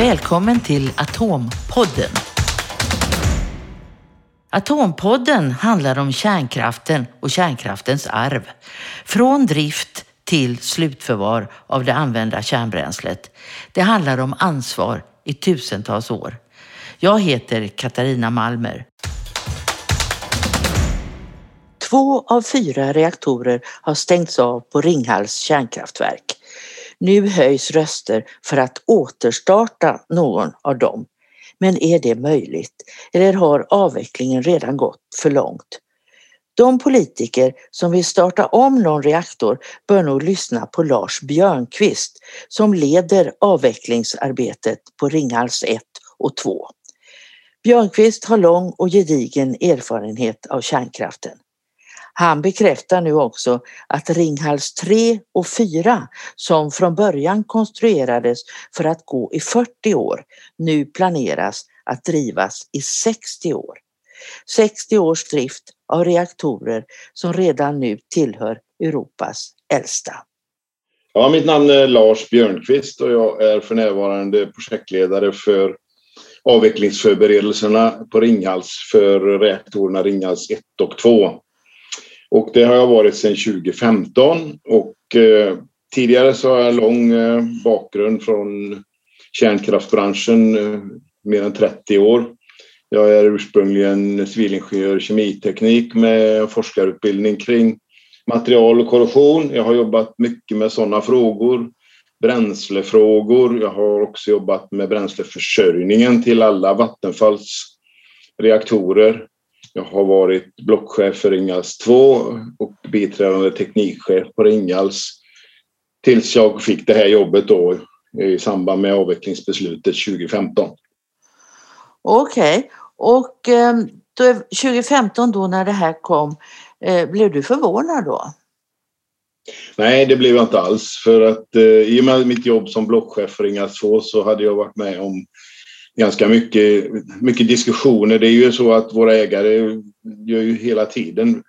Välkommen till Atompodden. Atompodden handlar om kärnkraften och kärnkraftens arv. Från drift till slutförvar av det använda kärnbränslet. Det handlar om ansvar i tusentals år. Jag heter Katarina Malmer. Två av fyra reaktorer har stängts av på Ringhals kärnkraftverk. Nu höjs röster för att återstarta någon av dem. Men är det möjligt? Eller har avvecklingen redan gått för långt? De politiker som vill starta om någon reaktor bör nog lyssna på Lars Björnqvist som leder avvecklingsarbetet på Ringhals 1 och 2. Björnqvist har lång och gedigen erfarenhet av kärnkraften. Han bekräftar nu också att Ringhals 3 och 4 som från början konstruerades för att gå i 40 år nu planeras att drivas i 60 år. 60 års drift av reaktorer som redan nu tillhör Europas äldsta. Ja, mitt namn är Lars Björnqvist och jag är för närvarande projektledare för avvecklingsförberedelserna på Ringhals för reaktorerna Ringhals 1 och 2. Och det har jag varit sedan 2015 och eh, tidigare så har jag lång eh, bakgrund från kärnkraftbranschen, eh, mer än 30 år. Jag är ursprungligen civilingenjör i kemiteknik med forskarutbildning kring material och korrosion. Jag har jobbat mycket med sådana frågor. Bränslefrågor. Jag har också jobbat med bränsleförsörjningen till alla Vattenfalls reaktorer. Jag har varit blockchef för Ringhals 2 och biträdande teknikchef på Ringhals tills jag fick det här jobbet då i samband med avvecklingsbeslutet 2015. Okej, okay. och eh, då, 2015 då när det här kom, eh, blev du förvånad då? Nej, det blev jag inte alls. För att eh, i och med mitt jobb som blockchef för Ringhals 2 så hade jag varit med om ganska mycket, mycket diskussioner. Det är ju så att våra ägare gör ju hela tiden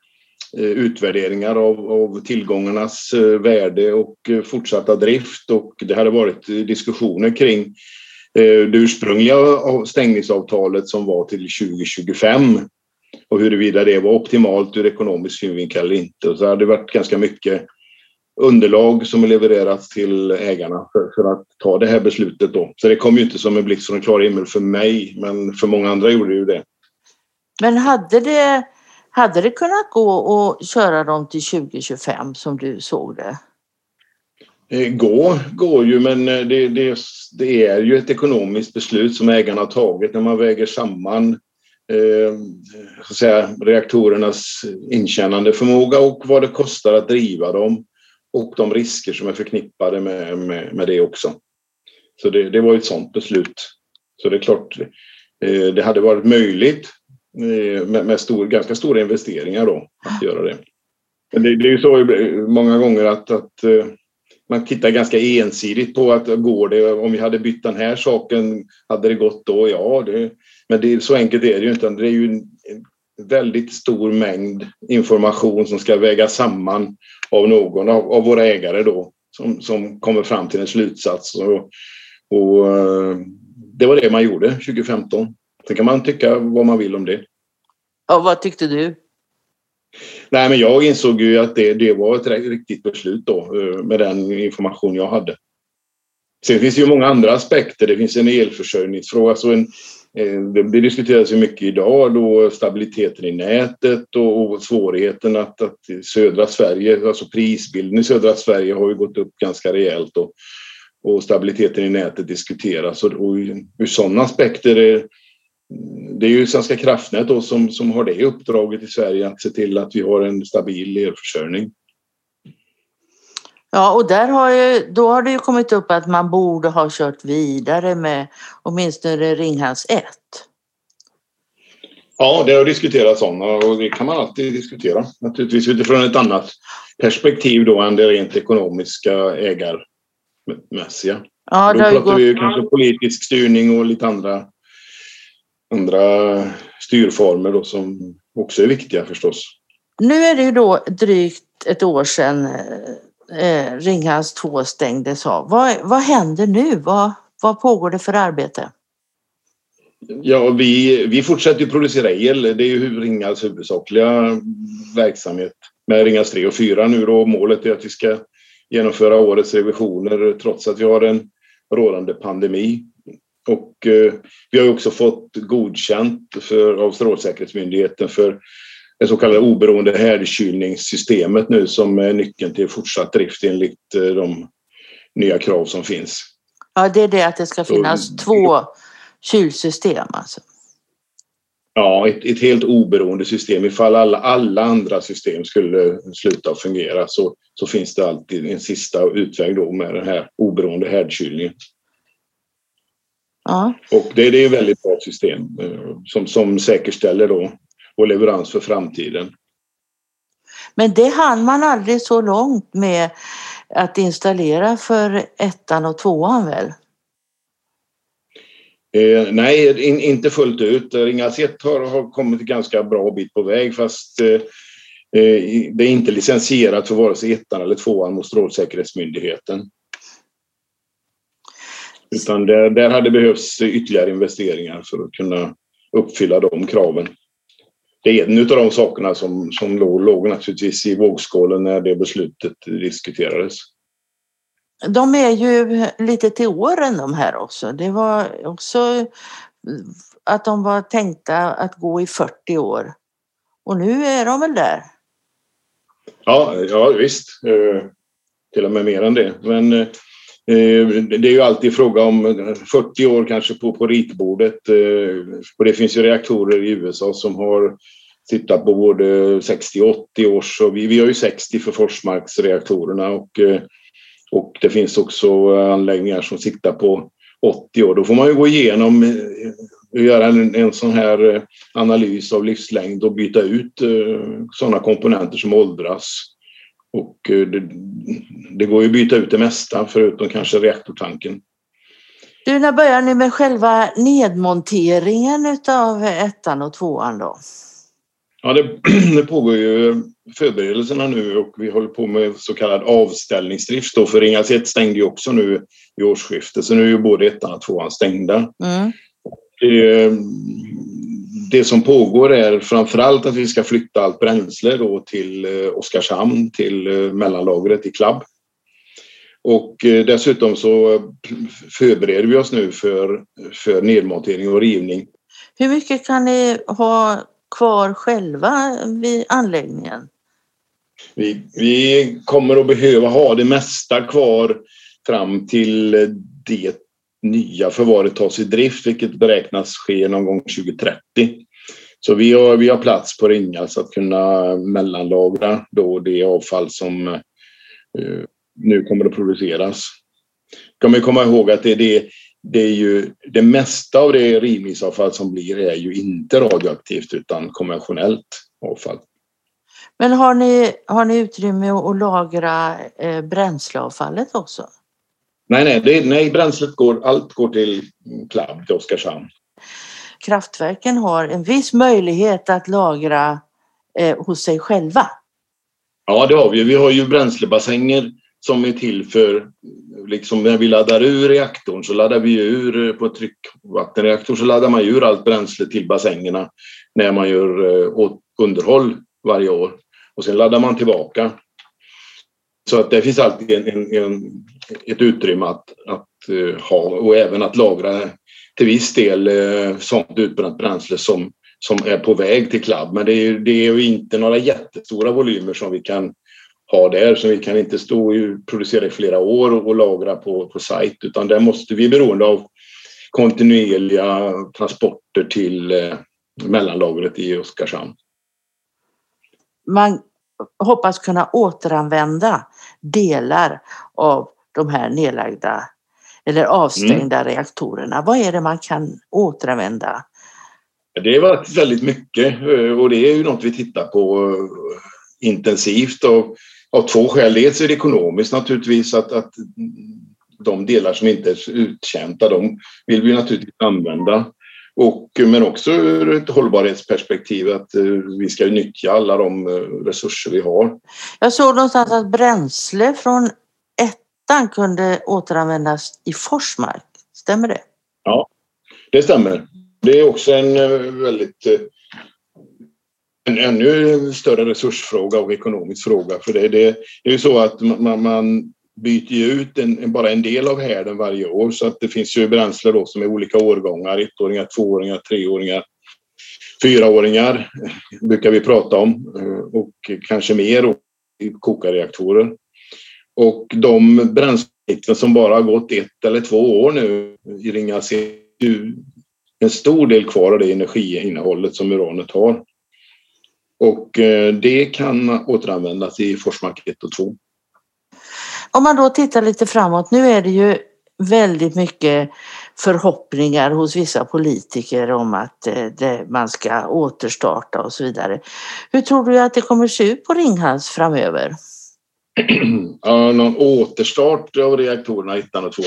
eh, utvärderingar av, av tillgångarnas eh, värde och eh, fortsatta drift och det hade varit diskussioner kring det ursprungliga stängningsavtalet som var till 2025 och huruvida det var optimalt ur ekonomisk synvinkel eller inte. Och så hade det varit ganska mycket underlag som levererats till ägarna för, för, att ta det här beslutet då. Så det kom ju inte som en blixt från en klar himmel för mig, men för många andra gjorde det ju det. Men hade det, hade det kunnat gå att köra dem till 2025 som du såg det? Eh, gå går ju, men eh, det, det, det är ju ett ekonomiskt beslut som ägarna har tagit när man väger samman eh, så att säga, reaktorernas intjänande förmåga och vad det kostar att driva dem och de risker som är förknippade med, med, med det också. Så det, det var ett sådant beslut. Så det är klart, eh, det hade varit möjligt eh, med, med stor, ganska stora investeringar då att göra det. Men det, det är ju så många gånger att, att eh, man tittar ganska ensidigt på att går det, om vi hade bytt den här saken, hade det gått då? Ja, det, men det, så enkelt är det ju inte. Det är ju en, en väldigt stor mängd information som ska vägas samman av någon av, av våra ägare då som, som kommer fram till en slutsats. Och, och, eh, det var det man gjorde 2015. Sen kan man tycka vad man vill om det. Ja, vad tyckte du? Nej, men jag insåg ju att det, det var ett riktigt beslut då eh, med den information jag hade. Sen finns det ju många andra aspekter. Det finns en elförsörjningsfråga, alltså en, Eh, det diskuteras ju mycket idag då stabiliteten i nätet och svårigheten att, att södra Sverige, alltså prisbilden i södra Sverige har ju gått upp ganska rejält och, och stabiliteten i nätet diskuteras och, och ur sådana aspekter är det är ju Svenska kraftnät då som, som har det uppdraget i Sverige att se till att vi har en stabil elförsörjning. Ja, och där har ju, då har det ju kommit upp att man borde ha kört vidare med åtminstone Ringhals 1. Ja, det har diskuterats sådana och det kan man alltid diskutera. Naturligtvis utifrån ett annat perspektiv då än det rent ekonomiska ägarmässiga. Ja, då pratar gått... vi ju kanske politisk styrning och lite andra, andra styrformer då som också är viktiga förstås. Nu är det ju då drygt ett år sedan eh, Ringhals 2 stängdes av. Vad, vad händer nu? Vad, vad pågår det för arbete? Ja, vi, vi fortsätter producera el. Det är ju Ringhals huvudsakliga verksamhet med Ringhals 3 och 4 nu då. Målet är att vi ska genomföra årets revisioner trots att vi har en rådande pandemi. Och eh, vi har också fått godkänt för, av Strålsäkerhetsmyndigheten för det så kallade oberoende härdkylningssystemet nu som är nyckeln till fortsatt drift enligt eh, de nya krav som finns. Ja, det är det att det ska finnas så, två kylsystem alltså? Ja, ett, ett, helt oberoende system. Ifall alla, alla andra system skulle sluta fungera så, så finns det alltid en sista utväg då med den här oberoende härdkylningen. Ja. Och det, det är ett väldigt bra system eh, som, som säkerställer då vår leverans för framtiden. Men det hann man aldrig så långt med att installera för ettan och tvåan väl? Eh, nej, in, inte fullt ut. Ringhals 1 har, har kommit ganska bra bit på väg fast eh, eh, det är inte licensierat för vare sig ettan eller tvåan mot Strålsäkerhetsmyndigheten. Utan där, där hade behövts ytterligare investeringar för att kunna uppfylla de kraven. Det är en av de sakerna som, som låg, låg naturligtvis i vågskålen när det beslutet diskuterades. De är ju lite till åren de här också. Det var också att de var tänkta att gå i 40 år. Och nu är de väl där? Ja, ja visst. Eh, till och med mer än det. Men eh, Eh, det är ju alltid fråga om eh, 40 år kanske på, på ritbordet. Eh, och det finns ju reaktorer i USA som har tittat på både 60 och 80 års. Och vi, vi har ju 60 för Forsmarksreaktorerna och och det finns också anläggningar som siktar på 80 år. Då får man ju gå igenom och göra en, en sån här analys av livslängd och byta ut sådana komponenter som åldras. Och det, det går ju att byta ut det mesta förutom kanske reaktortanken. Du, när börjar ni med själva nedmonteringen av ettan och tvåan då? Ja, det, det pågår ju förberedelserna nu och vi håller på med så kallad avställningsdrift. Då, för Ringhals 1 stängde ju också nu i årsskiftet, så nu är ju både ettan och tvåan stängda. Mm. Det, det, som pågår är framförallt att vi ska flytta allt bränsle då till eh, Oskarshamn, till eh, mellanlagret i Klabb. Och eh, dessutom så förbereder vi oss nu för, för nedmontering och rivning. Hur mycket kan ni ha kvar själva vid anläggningen? Vi, vi kommer att behöva ha det mesta kvar fram till det nya förvaret tas i drift, vilket beräknas ske någon gång 2030. Så vi har, vi har plats på Ringhals att kunna mellanlagra då det avfall som uh, nu kommer att produceras. Kan man komma ihåg att det, det, det är ju det mesta av det rivningsavfall som blir är ju inte radioaktivt utan konventionellt avfall. Men har ni, har ni utrymme att lagra eh, bränsleavfallet också? Nej, nej, det, nej, bränslet går, allt går till Clab, till Oskarshamn. Kraftverken har en viss möjlighet att lagra eh, hos sig själva. Ja, det har vi. Vi har ju bränslebassänger som är till för, liksom när vi laddar ur reaktorn så laddar vi ur på tryckvattenreaktor så laddar man ur allt bränsle till bassängerna när man gör eh, underhåll varje år och sen laddar man tillbaka. Så att det finns alltid en, en, en ett utrymme att, att uh, ha och även att lagra till viss del uh, sånt utbränt bränsle som, som är på väg till klubb. Men det är, det är ju inte några jättestora volymer som vi kan ha där som vi kan inte stå och producera i flera år och, och lagra på, på sajt utan där måste vi beroende av kontinuerliga transporter till eh, mellanlagret i Oskarshamn. Man hoppas kunna återanvända delar av de här nedlagda eller avstängda mm. reaktorerna. Vad är det man kan återanvända? Det har varit väldigt mycket eh, och det är ju något vi tittar på eh, intensivt och av två skäl. Dels är det ekonomiskt naturligtvis att, att de delar som inte är uttjänta, de vill vi naturligtvis använda. Och, men också ur ett hållbarhetsperspektiv att uh, vi ska nyttja alla de uh, resurser vi har. Jag såg någonstans att bränsle från ettan kunde återanvändas i Forsmark. Stämmer det? Ja, det stämmer. Det är också en väldigt en ännu större resursfråga och ekonomisk fråga. För det, det, det är ju så att man, man byter ju ut en, bara en del av härden varje år så att det finns ju bränsle då som är olika årgångar, ettåringar, tvååringar, treåringar, fyraåringar brukar vi prata om eh, och kanske mer i kokarreaktorer. Och de bränslen som bara har gått ett eller två år nu i Ringhals är ju en stor del kvar av det energiinnehållet som uranet har. Och eh, det kan återanvändas i Forsmark 1 och 2. Om man då tittar lite framåt, nu är det ju väldigt mycket förhoppningar hos vissa politiker om att eh, det, man ska återstarta och så vidare. Hur tror du att det kommer se ut på Ringhals framöver? Ja, någon återstart av reaktorerna 1 och 2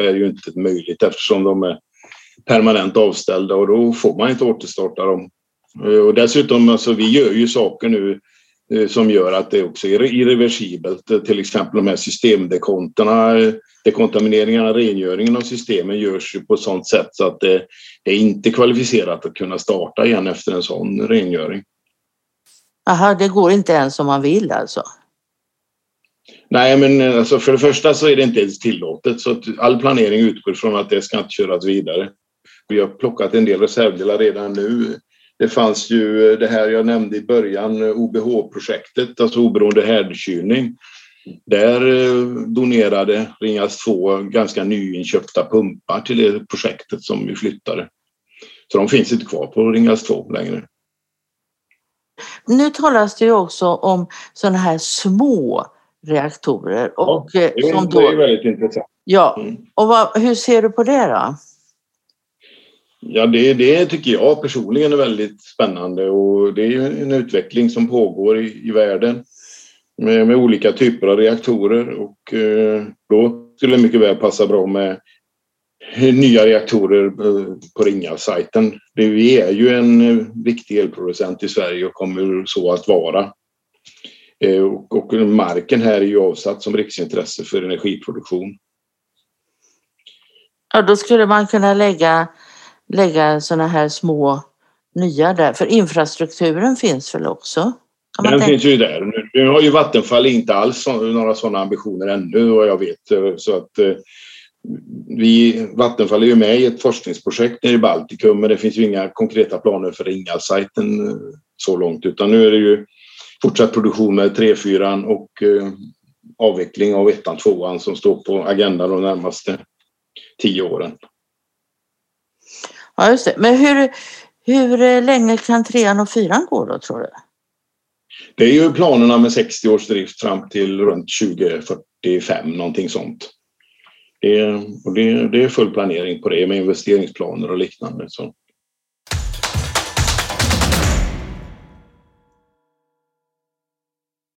är ju inte möjligt eftersom de är permanent avställda och då får man inte återstarta dem eh, och dessutom, alltså, vi gör ju saker nu som gör att det också är irreversibelt. Eh, till exempel de här systemdekonterna, dekontamineringarna, rengöringen av systemen görs ju på ett sådant sätt så att det är inte kvalificerat att kunna starta igen efter en sån rengöring. Aha, det går inte ens om man vill alltså? Nej, men alltså för det första så är det inte ens tillåtet så att all planering utgår från att det ska inte köras vidare. Vi har plockat en del reservdelar redan nu det fanns ju det här jag nämnde i början, OBH-projektet, alltså oberoende härdkylning. Där eh, donerade Ringhals 2 ganska nyinköpta pumpar till det projektet som vi flyttade. Så de finns inte kvar på Ringhals 2 längre. Nu talas det ju också om sådana här små reaktorer. Och ja, det, är, som då, det är väldigt intressant. Ja, mm. och vad, hur ser du på det då? Ja, det, det tycker jag personligen är väldigt spännande och det är ju en utveckling som pågår i, i världen med, med, olika typer av reaktorer och eh, då skulle det mycket väl passa bra med nya reaktorer eh, på Ringhals-sajten. Vi är ju en eh, viktig elproducent i Sverige och kommer så att vara. Eh, och, och marken här är ju avsatt som riksintresse för energiproduktion. Ja, då skulle man kunna lägga lägga sådana här små nya där? För infrastrukturen finns väl också? Den tänka? finns ju där. Nu, nu har ju Vattenfall inte alls några sådana ambitioner ännu vad jag vet. Så att eh, vi, Vattenfall är ju med i ett forskningsprojekt nere i Baltikum men det finns ju inga konkreta planer för Ringhals-sajten eh, så långt utan nu är det ju fortsatt produktion med 3-4 och eh, avveckling av ettan, tvåan som står på agendan de närmaste tio åren. Ja, just det. Men hur, hur eh, länge kan trean och fyran gå då, tror du? Det är ju planerna med 60 års drift fram till runt 2045, någonting sånt. Det är, och det, det är full planering på det med investeringsplaner och liknande. Så